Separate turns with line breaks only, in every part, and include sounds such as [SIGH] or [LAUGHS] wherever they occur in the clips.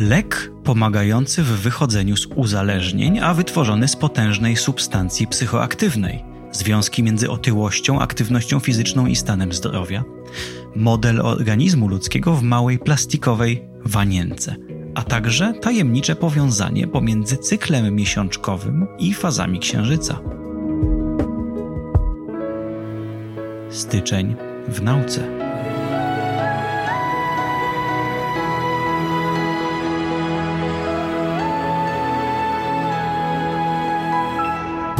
Lek pomagający w wychodzeniu z uzależnień, a wytworzony z potężnej substancji psychoaktywnej. Związki między otyłością, aktywnością fizyczną i stanem zdrowia. Model organizmu ludzkiego w małej plastikowej wanience, a także tajemnicze powiązanie pomiędzy cyklem miesiączkowym i fazami księżyca. Styczeń w nauce.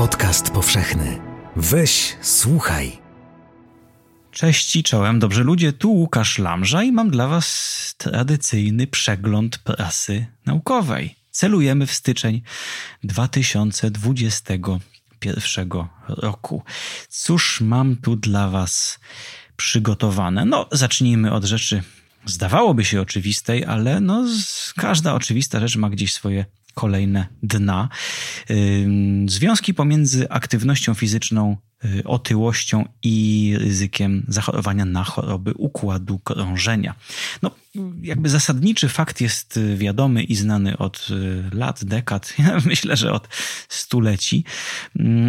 Podcast powszechny. Weź, słuchaj.
Cześć i czołem, dobrzy ludzie, tu Łukasz Lamża i mam dla Was tradycyjny przegląd prasy naukowej. Celujemy w styczeń 2021 roku. Cóż mam tu dla Was przygotowane? No, zacznijmy od rzeczy zdawałoby się oczywistej, ale no, każda oczywista rzecz ma gdzieś swoje kolejne dna. Związki pomiędzy aktywnością fizyczną, y, otyłością i ryzykiem zachorowania na choroby układu krążenia. No, jakby zasadniczy fakt jest y, wiadomy i znany od y, lat, dekad, [LAUGHS] myślę, że od stuleci,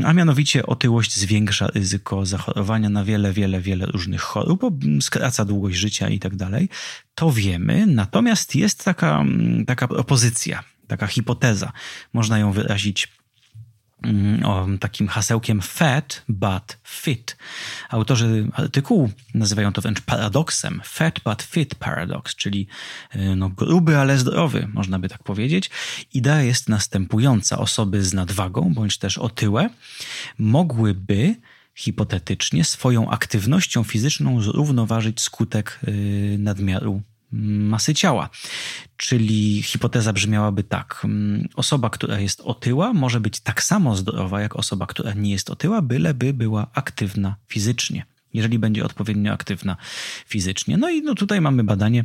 a mianowicie otyłość zwiększa ryzyko zachorowania na wiele, wiele, wiele różnych chorób, skraca długość życia i tak dalej. To wiemy, natomiast jest taka, taka propozycja taka hipoteza. Można ją wyrazić mm, takim hasełkiem fat but fit. Autorzy artykułu nazywają to wręcz paradoksem. Fat but fit paradox, czyli y, no, gruby, ale zdrowy, można by tak powiedzieć. Idea jest następująca. Osoby z nadwagą bądź też otyłe mogłyby hipotetycznie swoją aktywnością fizyczną zrównoważyć skutek y, nadmiaru masy ciała. Czyli hipoteza brzmiałaby tak: osoba, która jest otyła, może być tak samo zdrowa jak osoba, która nie jest otyła, byleby była aktywna fizycznie. Jeżeli będzie odpowiednio aktywna fizycznie. No i no tutaj mamy badanie,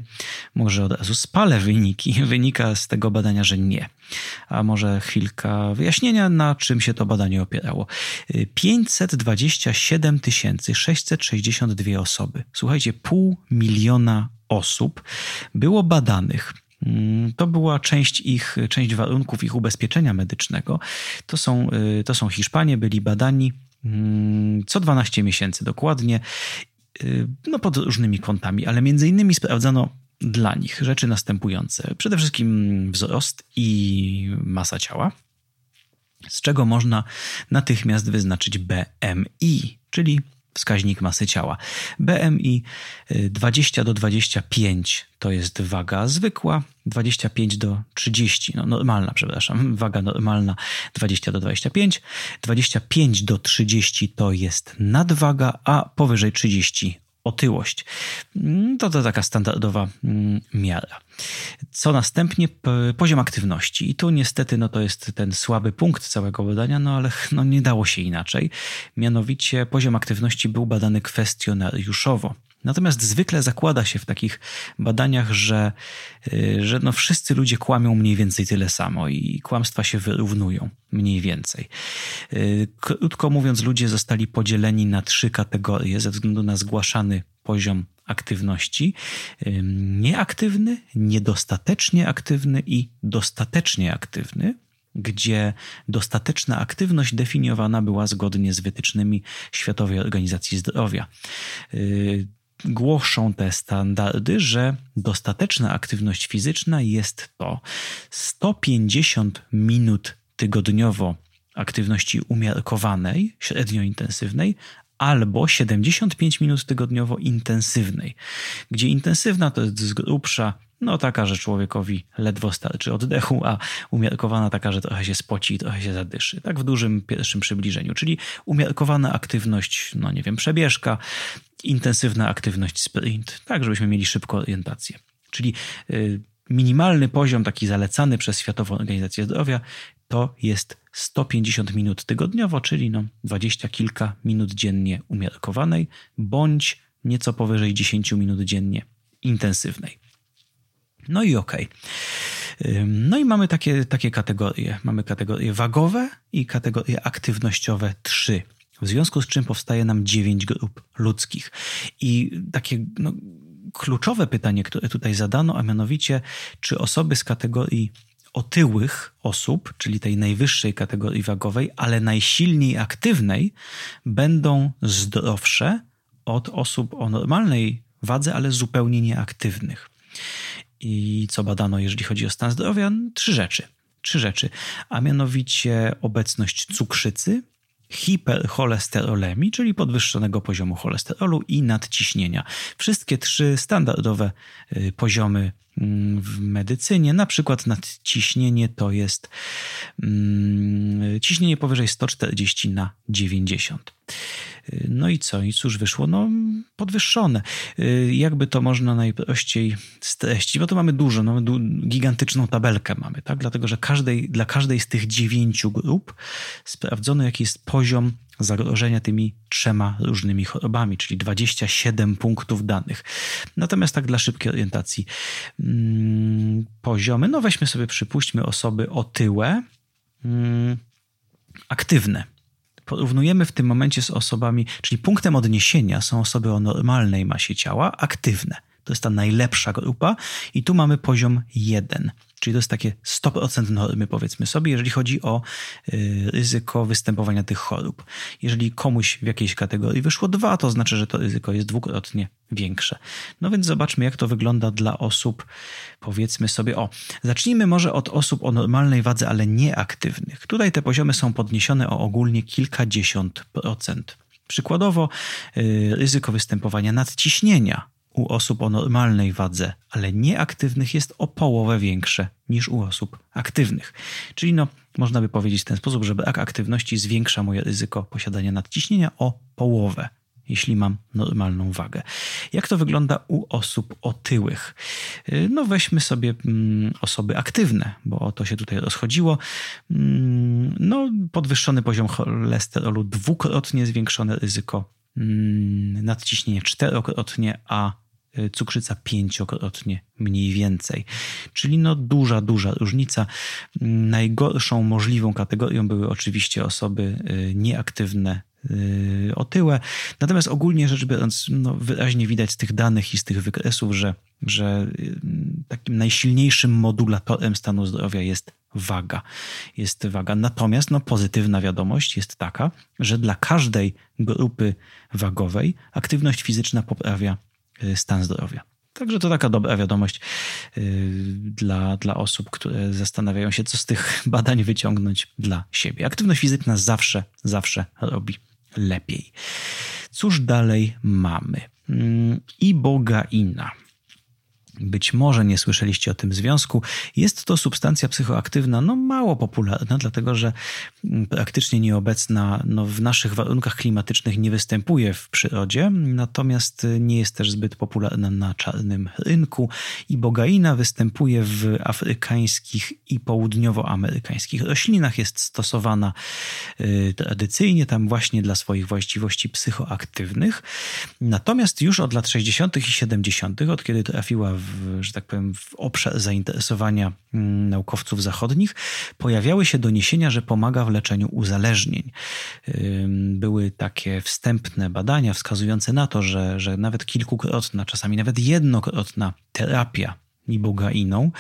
może od razu spalę wyniki. [LAUGHS] Wynika z tego badania, że nie. A może chwilka wyjaśnienia, na czym się to badanie opierało. 527 662 osoby. Słuchajcie, pół miliona osób było badanych. Mm, to była część ich, część warunków ich ubezpieczenia medycznego. To są, y, to są Hiszpanie, byli badani mm, co 12 miesięcy dokładnie, y, no pod różnymi kątami, ale między innymi sprawdzano dla nich rzeczy następujące. Przede wszystkim wzrost i masa ciała, z czego można natychmiast wyznaczyć BMI, czyli wskaźnik masy ciała. BMI 20 y, do 25 to jest waga zwykła, 25 do 30, no normalna, przepraszam, [LAUGHS] waga normalna 20 do 25, 25 do 30 to jest nadwaga, a powyżej 30 otyłość. Mm, to to taka standardowa mm, miara. Co następnie? Poziom aktywności. I tu niestety no to jest ten słaby punkt całego badania, no ale no nie dało się inaczej. Mianowicie poziom aktywności był badany kwestionariuszowo. Natomiast zwykle zakłada się w takich badaniach, że, y, że no wszyscy ludzie kłamią mniej więcej tyle samo i kłamstwa się wyrównują mniej więcej. Y, krótko mówiąc, ludzie zostali podzieleni na trzy kategorie ze względu na zgłaszany poziom aktywności: y, nieaktywny, niedostatecznie aktywny i dostatecznie aktywny gdzie dostateczna aktywność definiowana była zgodnie z wytycznymi Światowej Organizacji Zdrowia głoszą te standardy, że dostateczna aktywność fizyczna jest to 150 minut tygodniowo aktywności umiarkowanej, średnio intensywnej, albo 75 minut tygodniowo intensywnej, gdzie intensywna to jest z grubsza no taka, że człowiekowi ledwo starczy oddechu, a umiarkowana taka, że trochę się spoci trochę się zadyszy. Tak w dużym pierwszym przybliżeniu. Czyli umiarkowana aktywność, no nie wiem, przebieżka, intensywna aktywność sprint, tak żebyśmy mieli szybką orientację. Czyli y, minimalny poziom taki zalecany przez Światową Organizację Zdrowia to jest 150 minut tygodniowo, czyli no 20 kilka minut dziennie umiarkowanej, bądź nieco powyżej 10 minut dziennie intensywnej. No i okej. Okay. No i mamy takie, takie kategorie. Mamy kategorie wagowe i kategorie aktywnościowe 3. W związku z czym powstaje nam 9 grup ludzkich. I takie no, kluczowe pytanie, które tutaj zadano, a mianowicie, czy osoby z kategorii otyłych osób, czyli tej najwyższej kategorii wagowej, ale najsilniej aktywnej, będą zdrowsze od osób o normalnej wadze, ale zupełnie nieaktywnych. I co badano, jeżeli chodzi o stan zdrowia? Trzy rzeczy. Trzy rzeczy, a mianowicie obecność cukrzycy, hipercholesterolemii, czyli podwyższonego poziomu cholesterolu i nadciśnienia. Wszystkie trzy standardowe y, poziomy w medycynie, na przykład nadciśnienie to jest mm, ciśnienie powyżej 140 na 90. No i co? I cóż wyszło? No podwyższone. Y, jakby to można najprościej streścić? Bo to mamy dużo, no, gigantyczną tabelkę mamy, tak? Dlatego, że każdej, dla każdej z tych dziewięciu grup sprawdzono, jaki jest poziom zagrożenia tymi trzema różnymi chorobami, czyli 27 punktów danych. Natomiast tak dla szybkiej orientacji hmm, poziomy, no weźmy sobie, przypuśćmy osoby otyłe, hmm, aktywne porównujemy w tym momencie z osobami, czyli punktem odniesienia są osoby o normalnej masie ciała, aktywne. To jest ta najlepsza grupa i tu mamy poziom 1. Czyli to jest takie 100% normy, powiedzmy sobie, jeżeli chodzi o y, ryzyko występowania tych chorób. Jeżeli komuś w jakiejś kategorii wyszło 2, to znaczy, że to ryzyko jest dwukrotnie większe. No więc zobaczmy, jak to wygląda dla osób, powiedzmy sobie, o, zacznijmy może od osób o normalnej wadze, ale nieaktywnych. Tutaj te poziomy są podniesione o ogólnie kilkadziesiąt procent. Przykładowo, y, ryzyko występowania nadciśnienia u osób o normalnej wadze, ale nieaktywnych jest o połowę większe niż u osób aktywnych. Czyli no, można by powiedzieć w ten sposób, że brak aktywności zwiększa moje ryzyko posiadania nadciśnienia o połowę, jeśli mam normalną wagę. Jak to wygląda u osób otyłych? Y, no weźmy sobie mm, osoby aktywne, bo o to się tutaj rozchodziło. Mm, no podwyższony poziom cholesterolu, dwukrotnie zwiększone ryzyko mm, nadciśnienie czterokrotnie, a cukrzyca pięciokrotnie mniej więcej. Czyli no duża, duża różnica. Najgorszą możliwą kategorią były oczywiście osoby y, nieaktywne, y, otyłe. Natomiast ogólnie rzecz biorąc, no wyraźnie widać z tych danych i z tych wykresów, że, że takim najsilniejszym modulatorem stanu zdrowia jest waga. Jest waga. Natomiast no, pozytywna wiadomość jest taka, że dla każdej grupy wagowej aktywność fizyczna poprawia stan zdrowia. Także to taka dobra wiadomość y, dla, dla osób, które zastanawiają się, co z tych [LAUGHS] badań wyciągnąć dla siebie. Aktywność fizyczna zawsze, zawsze robi lepiej. Cóż dalej mamy? Mm, Ibogaina. Być może nie słyszeliście o tym związku. Jest to substancja psychoaktywna, no mało popularna, dlatego że mm, praktycznie nieobecna no, w naszych warunkach klimatycznych nie występuje w przyrodzie, natomiast nie jest też zbyt popularna na czarnym rynku. I bogaina występuje w afrykańskich i południowoamerykańskich roślinach. Jest stosowana y, tradycyjnie tam właśnie dla swoich właściwości psychoaktywnych. Natomiast już od lat 60. i 70., od kiedy trafiła w że tak powiem, w obszar zainteresowania mm, naukowców zachodnich, pojawiały się doniesienia, że pomaga w leczeniu uzależnień. Były takie wstępne badania wskazujące na to, że, że nawet kilkukrotna, czasami nawet jednokrotna terapia ibogainą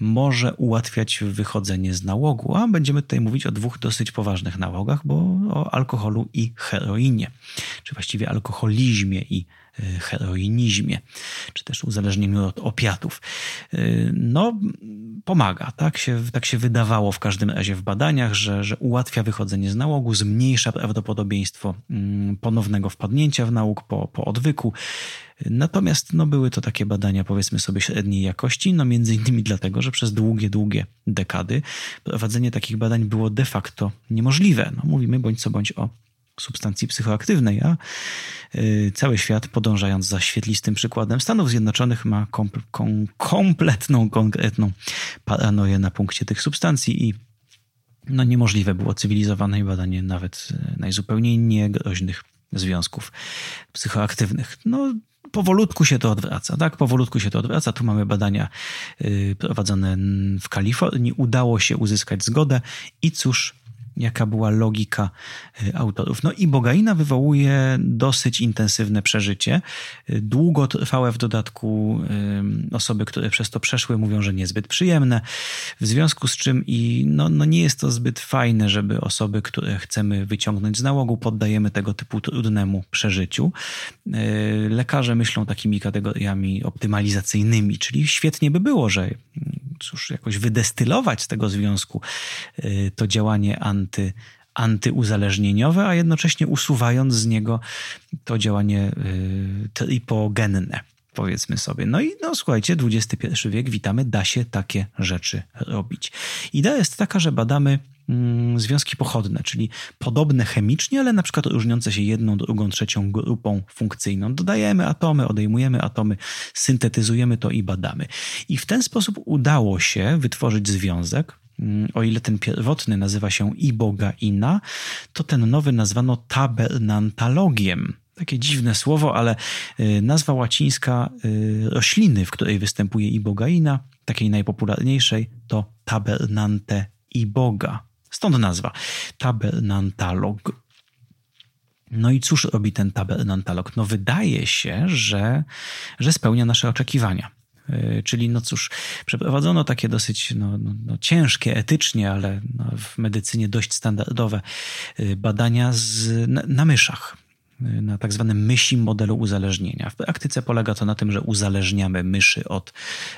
może ułatwiać wychodzenie z nałogu, a będziemy tutaj mówić o dwóch dosyć poważnych nałogach, bo o alkoholu i heroinie, czy właściwie alkoholizmie i heroinizmie, czy też uzależnieniu od opiatów. E, no, pomaga, tak się, tak się wydawało w każdym razie w badaniach, że, że ułatwia wychodzenie z nałogu, zmniejsza prawdopodobieństwo mm, ponownego wpadnięcia w nałóg po, po odwyku. Natomiast no, były to takie badania, powiedzmy sobie, średniej jakości, no między innymi dlatego, że przez długie, długie dekady prowadzenie takich badań było de facto niemożliwe. No, mówimy bądź co bądź o substancji psychoaktywnej, a y, cały świat, podążając za świetlistym przykładem Stanów Zjednoczonych, ma kom kom kompletną, konkretną paranoję na punkcie tych substancji i no, niemożliwe było cywilizowane badanie nawet y, najzupełniej niegroźnych związków psychoaktywnych. No, powolutku się to odwraca, tak? Powolutku się to odwraca. Tu mamy badania y, prowadzone w Kalifornii. Udało się uzyskać zgodę i cóż jaka była logika y, autorów. No i bogaina wywołuje dosyć intensywne przeżycie, y, długotrwałe w dodatku osoby, które przez to przeszły, mówią, że niezbyt przyjemne, w związku z czym i no, no nie jest to zbyt fajne, żeby osoby, które chcemy wyciągnąć z nałogu, poddajemy tego typu trudnemu przeżyciu. Y, lekarze myślą takimi kategoriami optymalizacyjnymi, czyli świetnie by było, że cóż, jakoś wydestylować z tego związku to działanie anty anty, antyuzależnieniowe, a jednocześnie usuwając z niego to działanie y, tripogenne powiedzmy sobie. No i no słuchajcie, XXI wiek, witamy, da się takie rzeczy robić. Idea jest taka, że badamy mm, związki pochodne, czyli podobne chemicznie, ale na przykład różniące się jedną, drugą, trzecią grupą funkcyjną. Dodajemy atomy, odejmujemy atomy, syntetyzujemy to i badamy. I w ten sposób udało się wytworzyć związek, o ile ten pierwotny nazywa się ibogaina, to ten nowy nazwano tabernantalogiem. Takie dziwne słowo, ale y, nazwa łacińska y, rośliny, w której występuje ibogaina, takiej najpopularniejszej, to tabernante iboga. Stąd nazwa tabernantalog. No i cóż robi ten tabernantalog? No wydaje się, że, że spełnia nasze oczekiwania. E, czyli no cóż, przeprowadzono takie dosyć no, no, no ciężkie etycznie, ale no w medycynie dość standardowe e, badania z, na, na myszach na tak zwanym mysim modelu uzależnienia. W praktyce polega to na tym, że uzależniamy myszy od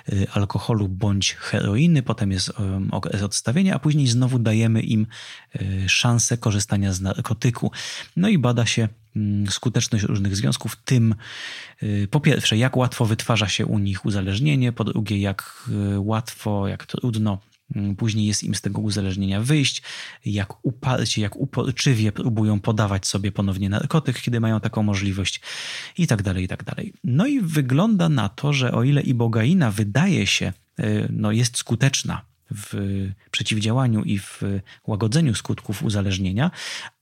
y, alkoholu bądź heroiny, potem jest okres odstawienia, a później znowu dajemy im y, szansę korzystania z narkotyku. No i bada się skuteczność różnych związków, tym y, po pierwsze, jak łatwo wytwarza się u nich uzależnienie, po drugie, jak łatwo, jak trudno Mm, później jest im z tego uzależnienia wyjść, jak uparcie, jak uporczywie próbują podawać sobie ponownie narkotyk, kiedy mają taką możliwość i tak dalej, i tak dalej. No i wygląda na to, że o ile ibogaina wydaje się, y, no jest skuteczna w przeciwdziałaniu i w łagodzeniu skutków uzależnienia,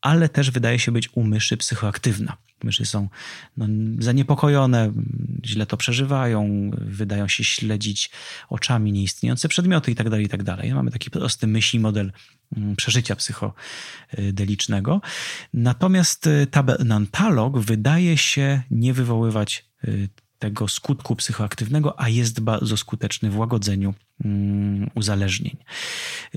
ale też wydaje się być u myszy psychoaktywna. Myszy są no, zaniepokojone, źle to przeżywają, wydają się śledzić oczami nieistniejące przedmioty itd. Tak itd. Tak Mamy taki prosty myśli model mm, przeżycia psychodelicznego. Natomiast y, tabernantalog wydaje się nie wywoływać y, tego skutku psychoaktywnego, a jest bardzo skuteczny w łagodzeniu mm, uzależnień.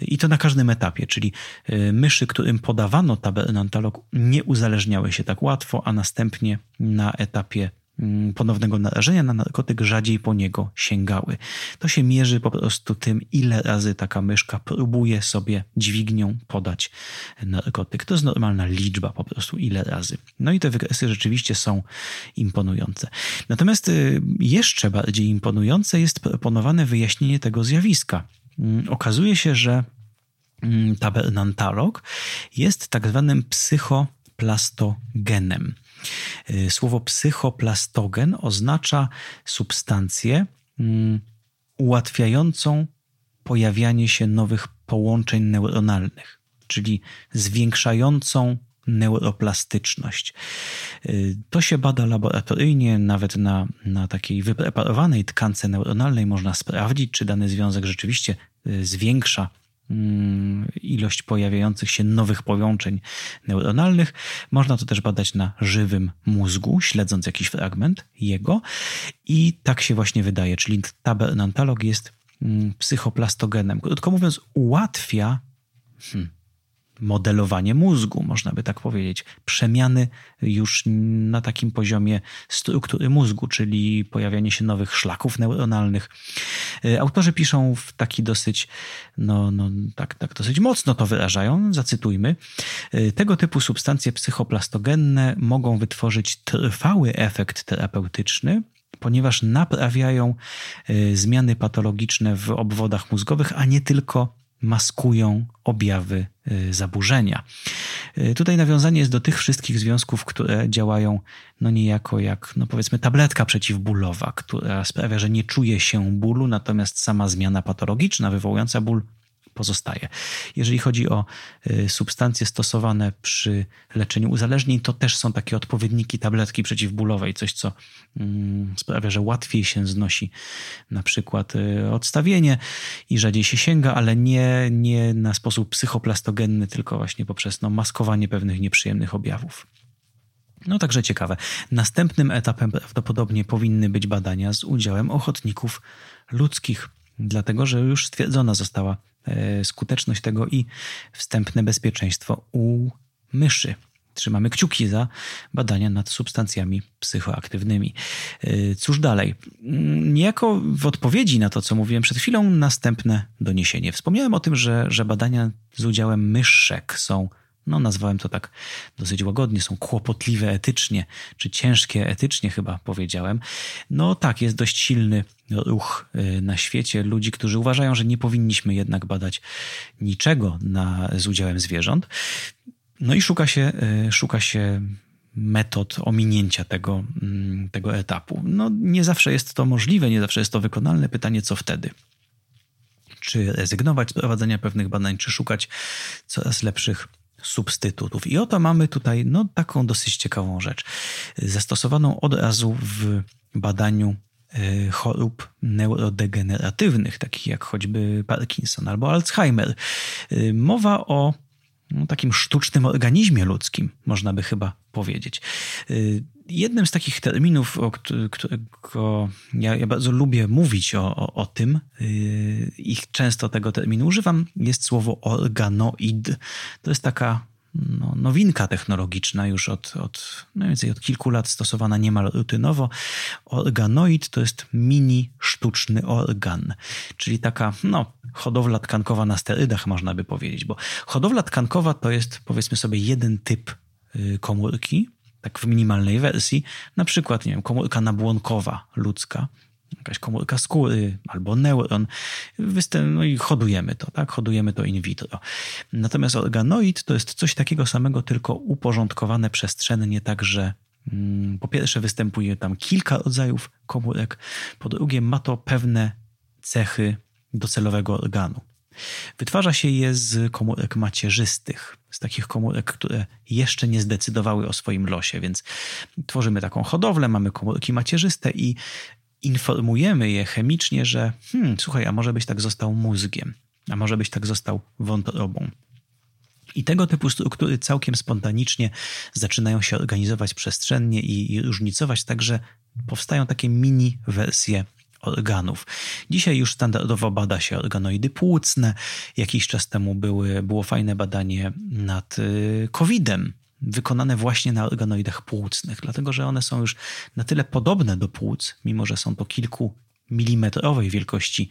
I to na każdym etapie, czyli y, myszy, którym podawano tabernantalog, nie uzależniały się tak łatwo, a następnie na etapie ponownego narażenia na narkotyk rzadziej po niego sięgały. To się mierzy po prostu tym, ile razy taka myszka próbuje sobie dźwignią podać narkotyk. To jest normalna liczba po prostu, ile razy. No i te wykresy rzeczywiście są imponujące. Natomiast y, jeszcze bardziej imponujące jest proponowane wyjaśnienie tego zjawiska. Mm, okazuje się, że mm, tabernantalog jest tak zwanym psychoplastogenem. Y, słowo psychoplastogen oznacza substancję mm, ułatwiającą pojawianie się nowych połączeń neuronalnych, czyli zwiększającą neuroplastyczność. Y, to się bada laboratoryjnie, nawet na, na takiej wypreparowanej tkance neuronalnej można sprawdzić, czy dany związek rzeczywiście y, zwiększa ilość pojawiających się nowych połączeń neuronalnych. Można to też badać na żywym mózgu, śledząc jakiś fragment jego. I tak się właśnie wydaje, czyli tabernantalog jest mm, psychoplastogenem. Krótko mówiąc, ułatwia hmm, modelowanie mózgu, można by tak powiedzieć, przemiany już na takim poziomie struktury mózgu, czyli pojawianie się nowych szlaków neuronalnych. E, autorzy piszą w taki dosyć, no, no tak, tak dosyć mocno to wyrażają, zacytujmy. E, tego typu substancje psychoplastogenne mogą wytworzyć trwały efekt terapeutyczny, ponieważ naprawiają e, zmiany patologiczne w obwodach mózgowych, a nie tylko maskują objawy y, zaburzenia. Y, tutaj nawiązanie jest do tych wszystkich związków, które działają no niejako jak, no powiedzmy, tabletka przeciwbólowa, która sprawia, że nie czuje się bólu, natomiast sama zmiana patologiczna wywołująca ból pozostaje. Jeżeli chodzi o y, substancje stosowane przy leczeniu uzależnień, to też są takie odpowiedniki tabletki przeciwbólowej, coś co mm, sprawia, że łatwiej się znosi na przykład y, odstawienie i rzadziej się sięga, ale nie, nie na sposób psychoplastogenny, tylko właśnie poprzez no, maskowanie pewnych nieprzyjemnych objawów. No także ciekawe. Następnym etapem prawdopodobnie powinny być badania z udziałem ochotników ludzkich, dlatego że już stwierdzona została skuteczność tego i wstępne bezpieczeństwo u myszy. Trzymamy kciuki za badania nad substancjami psychoaktywnymi. E, cóż dalej? Mm, niejako w odpowiedzi na to, co mówiłem przed chwilą, następne doniesienie. Wspomniałem o tym, że, że badania z udziałem myszek są no nazwałem to tak dosyć łagodnie, są kłopotliwe etycznie, czy ciężkie etycznie chyba powiedziałem. No tak, jest dość silny ruch y, na świecie ludzi, którzy uważają, że nie powinniśmy jednak badać niczego na, z udziałem zwierząt. No i szuka się, y, szuka się metod ominięcia tego, mm, tego etapu. No nie zawsze jest to możliwe, nie zawsze jest to wykonalne. Pytanie, co wtedy? Czy rezygnować z prowadzenia pewnych badań, czy szukać coraz lepszych substytutów. I oto mamy tutaj no, taką dosyć ciekawą rzecz. Zastosowaną od razu w badaniu e, chorób neurodegeneratywnych, takich jak choćby Parkinson albo Alzheimer. E, mowa o no, takim sztucznym organizmie ludzkim, można by chyba powiedzieć. Jednym z takich terminów, o którego ja, ja bardzo lubię mówić o, o, o tym, i często tego terminu używam, jest słowo organoid. To jest taka no, nowinka technologiczna już od, od no więcej od kilku lat stosowana niemal rutynowo. Organoid to jest mini sztuczny organ, czyli taka no, hodowla tkankowa na sterydach można by powiedzieć, bo hodowla tkankowa to jest powiedzmy sobie jeden typ y, komórki, tak w minimalnej wersji, na przykład nie wiem, komórka nabłonkowa ludzka, jakaś komórka skóry albo neuron, no i hodujemy to, tak? Hodujemy to in vitro. Natomiast organoid to jest coś takiego samego, tylko uporządkowane przestrzennie, tak że mm, po pierwsze występuje tam kilka rodzajów komórek, po drugie ma to pewne cechy docelowego organu. Wytwarza się je z komórek macierzystych, z takich komórek, które jeszcze nie zdecydowały o swoim losie, więc tworzymy taką hodowlę, mamy komórki macierzyste i informujemy je chemicznie, że hmm, słuchaj, a może byś tak został mózgiem, a może byś tak został wątrobą. I tego typu struktury całkiem spontanicznie zaczynają się organizować przestrzennie i, i różnicować, także powstają takie mini wersje organów. Dzisiaj już standardowo bada się organoidy płucne. Jakiś czas temu były, było fajne badanie nad y, COVID-em, wykonane właśnie na organoidach płucnych, dlatego że one są już na tyle podobne do płuc, mimo że są to kilku milimetrowej wielkości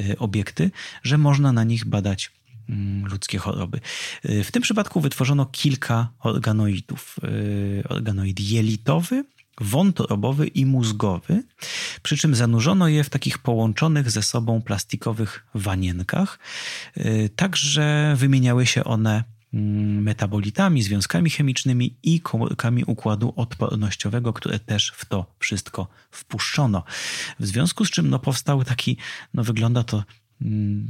y, obiekty, że można na nich badać mm, ludzkie choroby. Y, w tym przypadku wytworzono kilka organoidów. Organoid jelitowy, wątrobowy i mózgowy, przy czym zanurzono je w takich połączonych ze sobą plastikowych wanienkach, tak że wymieniały się one Mm, metabolitami, związkami chemicznymi i komórkami układu odpornościowego, które też w to wszystko wpuszczono. W związku z czym no, powstał taki, no wygląda to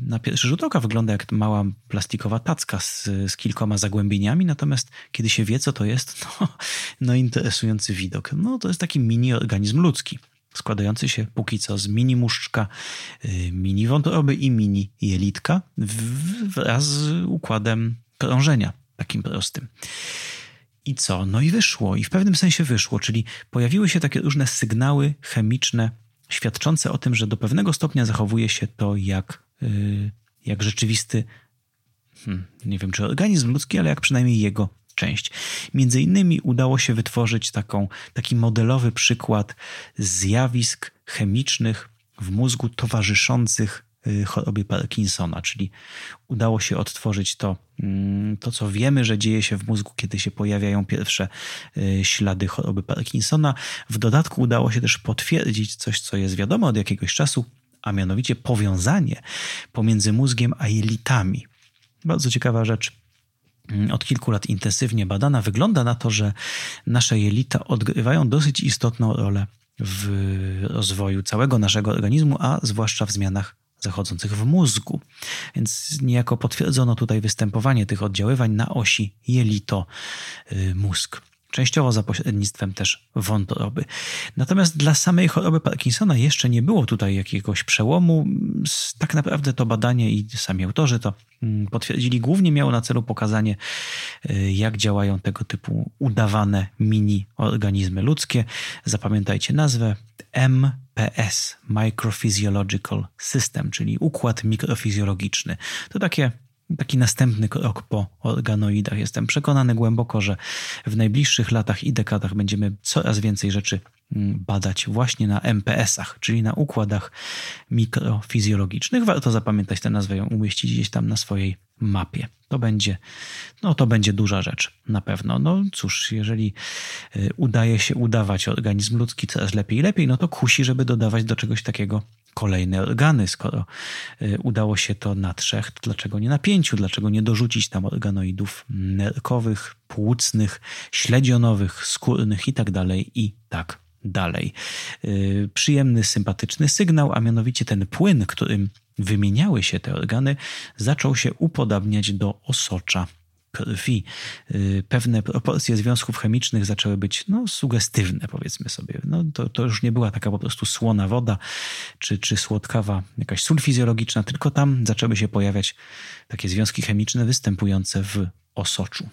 na pierwszy rzut oka wygląda jak mała plastikowa tacka z, z, kilkoma zagłębieniami, natomiast kiedy się wie, co to jest, [LAUGHS] no, no interesujący widok. No to jest taki mini organizm ludzki, składający się póki co z mini muszczka, y, mini wątroby i mini jelitka wraz z układem krążenia takim prostym. I co? No i wyszło, i w pewnym sensie wyszło, czyli pojawiły się takie różne sygnały chemiczne świadczące o tym, że do pewnego stopnia zachowuje się to jak, yy, jak rzeczywisty, hmm, nie wiem czy organizm ludzki, ale jak przynajmniej jego część. Między innymi udało się wytworzyć taką, taki modelowy przykład zjawisk chemicznych w mózgu towarzyszących Y, chorobie Parkinsona, czyli udało się odtworzyć to, mm, to, co wiemy, że dzieje się w mózgu, kiedy się pojawiają pierwsze y, ślady choroby Parkinsona. W dodatku udało się też potwierdzić coś, co jest wiadomo od jakiegoś czasu, a mianowicie powiązanie pomiędzy mózgiem a jelitami. Bardzo ciekawa rzecz mm, od kilku lat intensywnie badana. Wygląda na to, że nasze jelita odgrywają dosyć istotną rolę w rozwoju całego naszego organizmu, a zwłaszcza w zmianach zachodzących w mózgu. Więc niejako potwierdzono tutaj występowanie tych oddziaływań na osi jelito-mózg. Częściowo za pośrednictwem też wątroby. Natomiast dla samej choroby Parkinsona jeszcze nie było tutaj jakiegoś przełomu. Tak naprawdę to badanie i sami autorzy to mm, potwierdzili, głównie miało na celu pokazanie, y, jak działają tego typu udawane mini organizmy ludzkie. Zapamiętajcie nazwę MPS, Microphysiological System, czyli układ mikrofizjologiczny. To takie taki następny krok po organoidach. Jestem przekonany głęboko, że w najbliższych latach i dekadach będziemy coraz więcej rzeczy mm, badać właśnie na MPS-ach, czyli na układach mikrofizjologicznych. Warto zapamiętać tę nazwę, ją umieścić gdzieś tam na swojej mapie. To będzie, no to będzie duża rzecz, na pewno. No cóż, jeżeli y, udaje się udawać organizm ludzki coraz lepiej i lepiej, no to kusi, żeby dodawać do czegoś takiego kolejne organy. Skoro y, udało się to na trzech, to dlaczego nie na pięciu? Dlaczego nie dorzucić tam organoidów nerkowych, płucnych, śledzionowych, skórnych i tak dalej, i tak dalej. Y, przyjemny, sympatyczny sygnał, a mianowicie ten płyn, którym wymieniały się te organy, zaczął się upodabniać do osocza krwi. Y, pewne proporcje związków chemicznych zaczęły być no, sugestywne, powiedzmy sobie. No, to, to już nie była taka po prostu słona woda, czy, czy słodkawa jakaś sól fizjologiczna, tylko tam zaczęły się pojawiać takie związki chemiczne występujące w osoczu.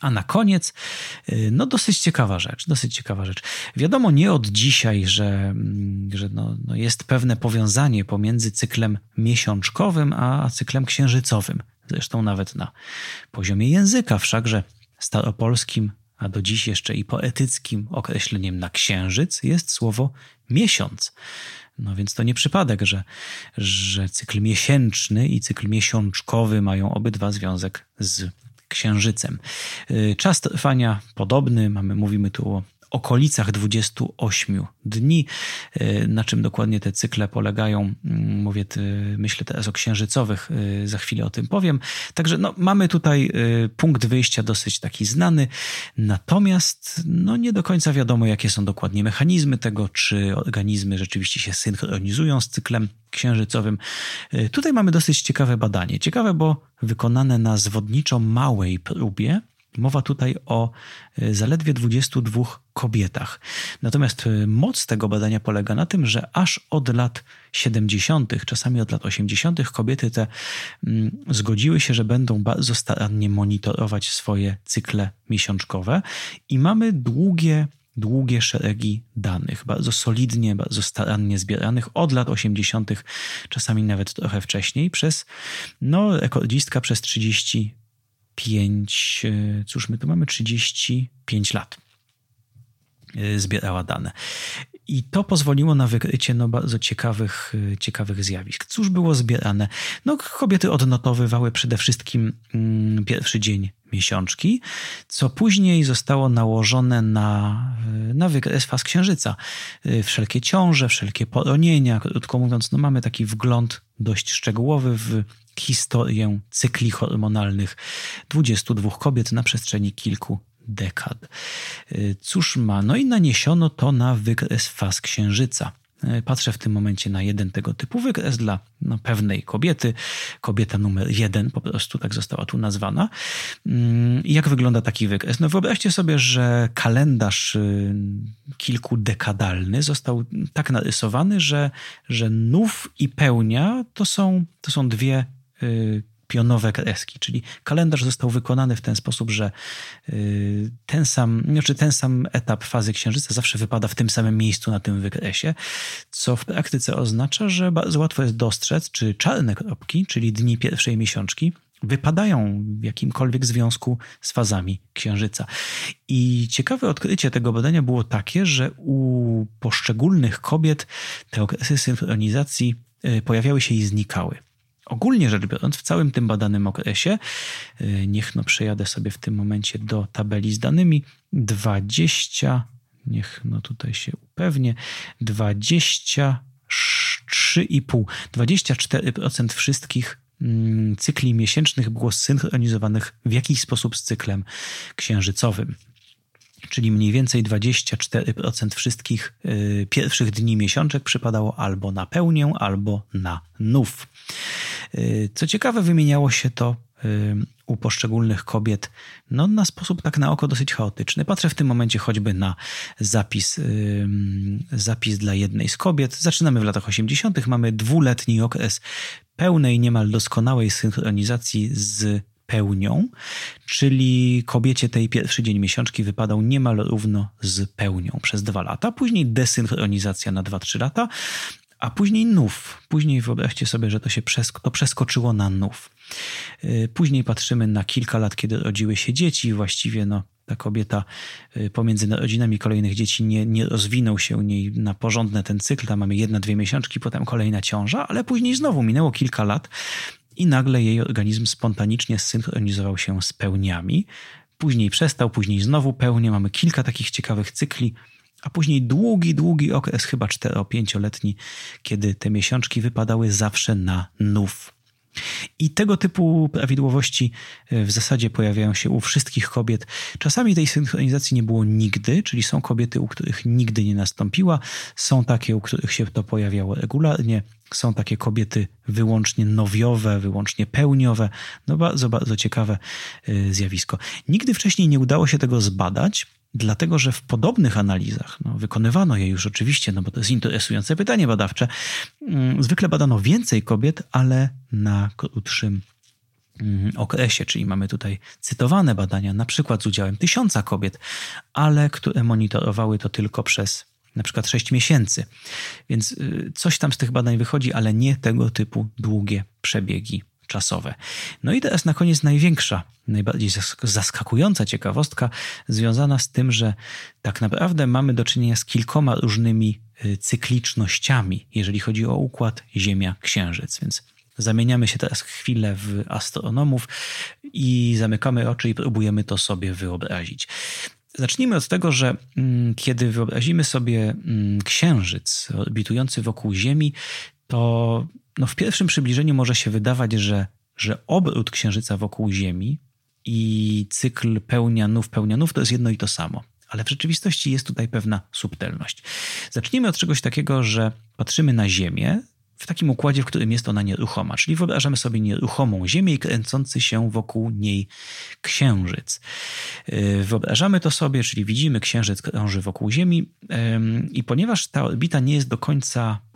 A na koniec, y, no dosyć ciekawa rzecz, dosyć ciekawa rzecz. Wiadomo nie od dzisiaj, że, mm, że no, no jest pewne powiązanie pomiędzy cyklem miesiączkowym a cyklem księżycowym. Zresztą nawet na poziomie języka, wszakże staropolskim, a do dziś jeszcze i poetyckim określeniem na księżyc jest słowo miesiąc. No więc to nie przypadek, że, że cykl miesięczny i cykl miesiączkowy mają obydwa związek z księżycem. Y, czas trwania podobny, mamy, mówimy tu o okolicach 28 dni. Y, na czym dokładnie te cykle polegają, mm, mówię, myślę teraz o księżycowych, y, za chwilę o tym powiem. Także no, mamy tutaj punkt wyjścia dosyć taki znany, natomiast no, nie do końca wiadomo, jakie są dokładnie mechanizmy tego, czy organizmy rzeczywiście się synchronizują z cyklem księżycowym. Tutaj mamy dosyć ciekawe badanie. Ciekawe, bo wykonane na zwodniczo małej próbie. Mowa tutaj o y, zaledwie 22 kobietach. Natomiast y, moc tego badania polega na tym, że aż od lat 70., czasami od lat 80., kobiety te mm, zgodziły się, że będą bardzo starannie monitorować swoje cykle miesiączkowe i mamy długie długie szeregi danych, bardzo solidnie, bardzo starannie zbieranych od lat 80., czasami nawet trochę wcześniej, przez no, rekordzistka przez 35, e, cóż my tu mamy, 35 lat e, zbierała dane. I to pozwoliło na wykrycie no, bardzo ciekawych, e, ciekawych zjawisk. Cóż było zbierane? No, kobiety odnotowywały przede wszystkim mm, pierwszy dzień miesiączki, co później zostało nałożone na, na wykres faz księżyca. Wszelkie ciąże, wszelkie poronienia, krótko mówiąc, no mamy taki wgląd dość szczegółowy w historię cykli hormonalnych 22 kobiet na przestrzeni kilku dekad. Cóż ma? No i naniesiono to na wykres faz księżyca. E, patrzę w tym momencie na jeden tego typu wykres dla no, pewnej kobiety. Kobieta numer jeden po prostu tak została tu nazwana. Mm, jak wygląda taki wykres? No wyobraźcie sobie, że kalendarz y, kilkudekadalny został tak narysowany, że, że nów i pełnia to są, to są dwie y, pionowe kreski, czyli kalendarz został wykonany w ten sposób, że y, ten sam, znaczy ten sam etap fazy księżyca zawsze wypada w tym samym miejscu na tym wykresie, co w praktyce oznacza, że bardzo łatwo jest dostrzec, czy czarne kropki, czyli dni pierwszej miesiączki, wypadają w jakimkolwiek związku z fazami księżyca. I ciekawe odkrycie tego badania było takie, że u poszczególnych kobiet te okresy synchronizacji y, pojawiały się i znikały. Ogólnie rzecz biorąc, w całym tym badanym okresie, y, niech no przejadę sobie w tym momencie do tabeli z danymi, 20, niech no tutaj się upewnię, 23,5, 24% wszystkich mm, cykli miesięcznych było zsynchronizowanych w jakiś sposób z cyklem księżycowym. czyli mniej więcej 24% wszystkich y, pierwszych dni miesiączek przypadało albo na pełnię, albo na nów. Y, co ciekawe, wymieniało się to y, u poszczególnych kobiet no, na sposób tak na oko dosyć chaotyczny. Patrzę w tym momencie choćby na zapis, zapis dla jednej z kobiet. Zaczynamy w latach 80., mamy dwuletni okres pełnej, niemal doskonałej synchronizacji z pełnią, czyli kobiecie tej pierwszy dzień miesiączki wypadał niemal równo z pełnią przez dwa lata, później desynchronizacja na 2-3 lata, a później nów. Później wyobraźcie sobie, że to się to przeskoczyło na nów. Y, później patrzymy na kilka lat, kiedy rodziły się dzieci, właściwie no, ta kobieta y, pomiędzy narodzinami kolejnych dzieci nie, nie rozwinął się niej na porządne ten cykl. Tam mamy jedna, dwie miesiączki, potem kolejna ciąża, ale później znowu minęło kilka lat i nagle jej organizm spontanicznie zsynchronizował się z pełniami. Później przestał, później znowu pełnie. Mamy kilka takich ciekawych cykli, a później długi, długi okres, chyba 4-5-letni, kiedy te miesiączki wypadały zawsze na nów. I tego typu prawidłowości e, w zasadzie pojawiają się u wszystkich kobiet. Czasami tej synchronizacji nie było nigdy, czyli są kobiety, u których nigdy nie nastąpiła, są takie, u których się to pojawiało regularnie, są takie kobiety wyłącznie nowiowe, wyłącznie pełniowe. No bardzo, bardzo ciekawe e, zjawisko. Nigdy wcześniej nie udało się tego zbadać, dlatego że w podobnych analizach, no, wykonywano je już oczywiście, no bo to jest interesujące pytanie badawcze, mm, zwykle badano więcej kobiet, ale na krótszym mm, okresie, czyli mamy tutaj cytowane badania, na przykład z udziałem tysiąca kobiet, ale które monitorowały to tylko przez na przykład 6 miesięcy. Więc y, coś tam z tych badań wychodzi, ale nie tego typu długie przebiegi czasowe. No i teraz na koniec największa, najbardziej zaskakująca ciekawostka związana z tym, że tak naprawdę mamy do czynienia z kilkoma różnymi y, cyklicznościami, jeżeli chodzi o układ Ziemia-Księżyc. Więc zamieniamy się teraz chwilę w astronomów i zamykamy oczy i próbujemy to sobie wyobrazić. Zacznijmy od tego, że mm, kiedy wyobrazimy sobie mm, Księżyc orbitujący wokół Ziemi, to no w pierwszym przybliżeniu może się wydawać, że, że obrót Księżyca wokół Ziemi i cykl pełnia nów, pełnia nów to jest jedno i to samo. Ale w rzeczywistości jest tutaj pewna subtelność. Zacznijmy od czegoś takiego, że patrzymy na Ziemię w takim układzie, w którym jest ona nieruchoma. Czyli wyobrażamy sobie nieruchomą Ziemię i kręcący się wokół niej księżyc. Yy, wyobrażamy to sobie, czyli widzimy księżyc krąży wokół Ziemi i ponieważ ta orbita nie jest do końca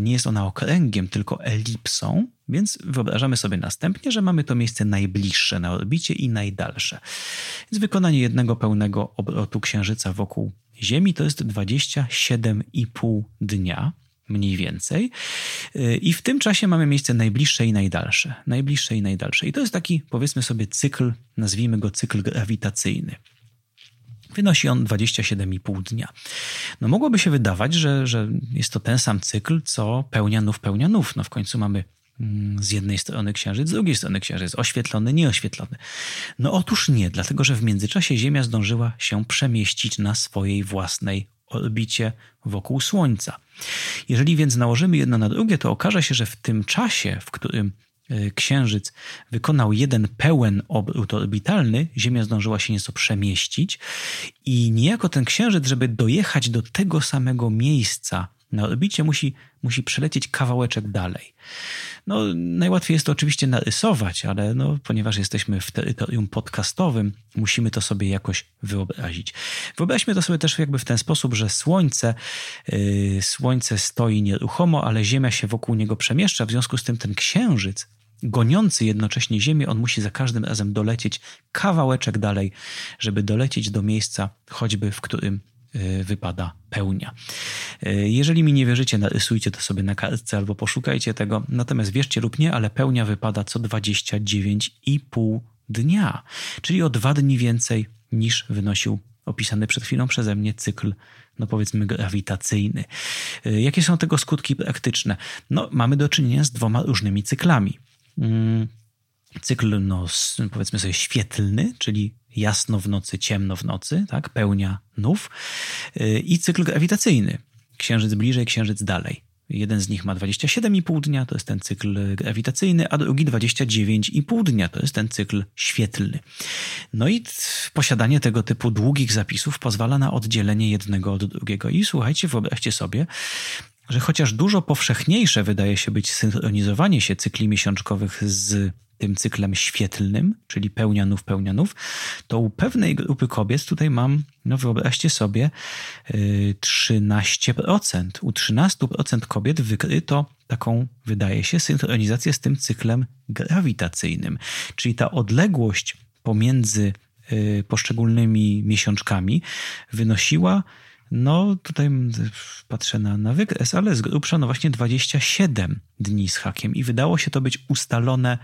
nie jest ona okręgiem, tylko elipsą, więc wyobrażamy sobie następnie, że mamy to miejsce najbliższe na orbicie i najdalsze. Więc wykonanie jednego pełnego obrotu Księżyca wokół Ziemi to jest 27,5 dnia mniej więcej. I w tym czasie mamy miejsce najbliższe i najdalsze. Najbliższe i najdalsze. I to jest taki, powiedzmy sobie, cykl, nazwijmy go cykl grawitacyjny. Wynosi on 27,5 dnia. No mogłoby się wydawać, że, że jest to ten sam cykl, co pełnia nów, pełnia nów. No w końcu mamy mm, z jednej strony księżyc, z drugiej strony księżyc, oświetlony, nieoświetlony. No otóż nie, dlatego że w międzyczasie Ziemia zdążyła się przemieścić na swojej własnej orbicie wokół Słońca. Jeżeli więc nałożymy jedno na drugie, to okaże się, że w tym czasie, w którym Księżyc wykonał jeden pełen obrót orbitalny, Ziemia zdążyła się nieco przemieścić i niejako ten Księżyc, żeby dojechać do tego samego miejsca na orbicie, musi, musi przelecieć kawałeczek dalej. No, najłatwiej jest to oczywiście narysować, ale no, ponieważ jesteśmy w terytorium podcastowym, musimy to sobie jakoś wyobrazić. Wyobraźmy to sobie też jakby w ten sposób, że Słońce, yy, Słońce stoi nieruchomo, ale Ziemia się wokół niego przemieszcza, w związku z tym ten Księżyc goniący jednocześnie Ziemię, on musi za każdym razem dolecieć kawałeczek dalej, żeby dolecieć do miejsca, choćby w którym wypada pełnia. E, jeżeli mi nie wierzycie, narysujcie to sobie na kartce albo poszukajcie tego. Natomiast wierzcie lub nie, ale pełnia wypada co 29,5 dnia, czyli o dwa dni więcej niż wynosił opisany przed chwilą przeze mnie cykl, no powiedzmy grawitacyjny. E, jakie są tego skutki praktyczne? No, mamy do czynienia z dwoma różnymi cyklami. Mm, cykl, no, powiedzmy sobie, świetlny, czyli jasno w nocy, ciemno w nocy, tak, pełnia nów, y, i cykl grawitacyjny, księżyc bliżej, księżyc dalej. Jeden z nich ma 27,5 dnia, to jest ten cykl grawitacyjny, a drugi 29,5 dnia, to jest ten cykl świetlny. No i posiadanie tego typu długich zapisów pozwala na oddzielenie jednego od drugiego. I słuchajcie, wyobraźcie sobie, że chociaż dużo powszechniejsze wydaje się być synchronizowanie się cykli miesiączkowych z tym cyklem świetlnym, czyli pełnianów, pełnianów, to u pewnej grupy kobiet tutaj mam, no wyobraźcie sobie, 13%. U 13% kobiet wykryto taką, wydaje się, synchronizację z tym cyklem grawitacyjnym. Czyli ta odległość pomiędzy y, poszczególnymi miesiączkami wynosiła no, tutaj patrzę na, na wykres, ale z grubsza no właśnie 27 dni z hakiem i wydało się to być ustalone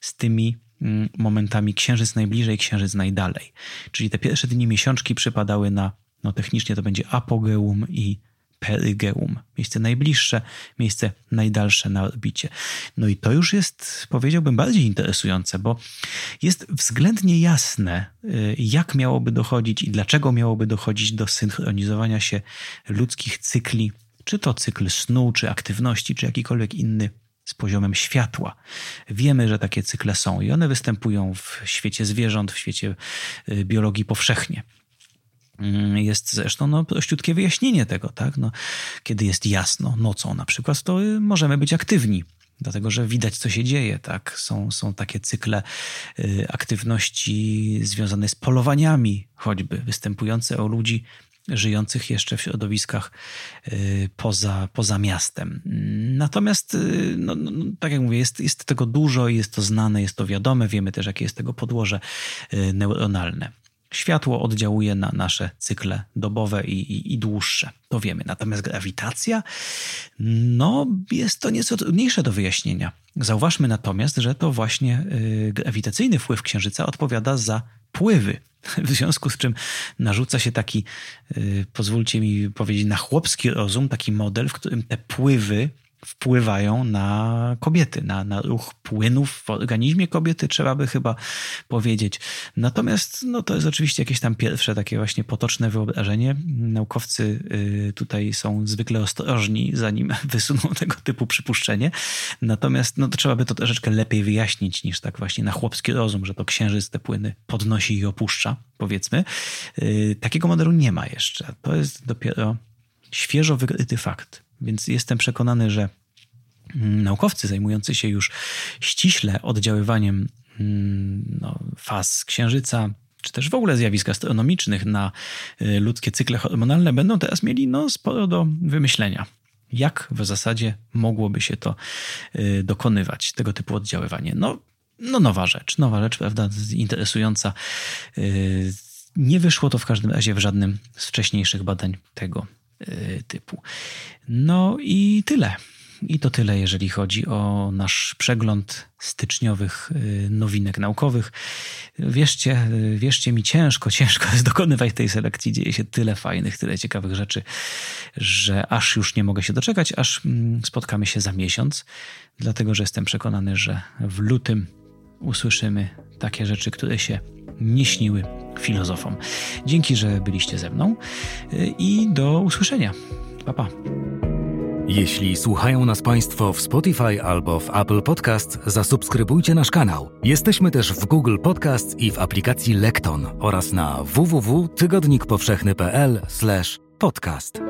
z tymi mm, momentami księżyc najbliżej, księżyc najdalej. Czyli te pierwsze dni miesiączki przypadały na, no technicznie to będzie apogeum i perigeum, miejsce najbliższe, miejsce najdalsze na orbicie. No i to już jest, powiedziałbym, bardziej interesujące, bo jest względnie jasne, y, jak miałoby dochodzić i dlaczego miałoby dochodzić do synchronizowania się ludzkich cykli, czy to cykl snu, czy aktywności, czy jakikolwiek inny z poziomem światła. Wiemy, że takie cykle są i one występują w świecie zwierząt, w świecie y, biologii powszechnie. Mm, jest zresztą no, prościutkie wyjaśnienie tego, tak? No, kiedy jest jasno nocą na przykład, to y, możemy być aktywni dlatego że widać, co się dzieje. Tak? Są, są takie cykle y, aktywności związane z polowaniami, choćby występujące o ludzi żyjących jeszcze w środowiskach y, poza, poza miastem. Natomiast, no, no, no, tak jak mówię, jest, jest tego dużo, jest to znane, jest to wiadome, wiemy też, jakie jest tego podłoże neuronalne. Światło oddziałuje na nasze cykle dobowe i, i, i, dłuższe. To wiemy. Natomiast grawitacja, no, jest to nieco trudniejsze do wyjaśnienia. Zauważmy natomiast, że to właśnie y, grawitacyjny wpływ Księżyca odpowiada za pływy. [LAUGHS] W związku z czym narzuca się taki, y, pozwólcie mi powiedzieć, na chłopski rozum, taki model, w którym te pływy wpływają na kobiety, na, na ruch płynów w organizmie kobiety, trzeba by chyba powiedzieć. Natomiast no, to jest oczywiście jakieś tam pierwsze takie właśnie potoczne wyobrażenie. Naukowcy y, tutaj są zwykle ostrożni, zanim [LAUGHS] wysuną tego typu przypuszczenie. Natomiast no, to trzeba by to troszeczkę lepiej wyjaśnić niż tak właśnie na chłopski rozum, że to księżyc te płyny podnosi i opuszcza, powiedzmy. Y, takiego modelu nie ma jeszcze. To jest dopiero świeżo wykryty fakt. Więc jestem przekonany, że mm, naukowcy zajmujący się już ściśle oddziaływaniem mm, no, faz księżyca, czy też w ogóle zjawisk astronomicznych na y, ludzkie cykle hormonalne, będą teraz mieli no, sporo do wymyślenia. Jak w zasadzie mogłoby się to y, dokonywać, tego typu oddziaływanie? No, no nowa rzecz, nowa rzecz, prawda, interesująca. Y, nie wyszło to w każdym razie w żadnym z wcześniejszych badań tego typu. No i tyle. I to tyle, jeżeli chodzi o nasz przegląd styczniowych y, nowinek naukowych. Wierzcie, y, wierzcie mi, ciężko, [LAUGHS] ciężko jest dokonywać tej selekcji. Dzieje się tyle fajnych, tyle ciekawych rzeczy, że aż już nie mogę się doczekać, aż mm, spotkamy się za miesiąc, dlatego że jestem przekonany, że w lutym usłyszymy takie rzeczy, które się nie śniły filozofom. Dzięki, że byliście ze mną i do usłyszenia. Pa, pa.
Jeśli słuchają nas Państwo w Spotify albo w Apple Podcast, zasubskrybujcie nasz kanał. Jesteśmy też w Google Podcast i w aplikacji Lekton oraz na www.tygodnikpowszechny.pl/podcast.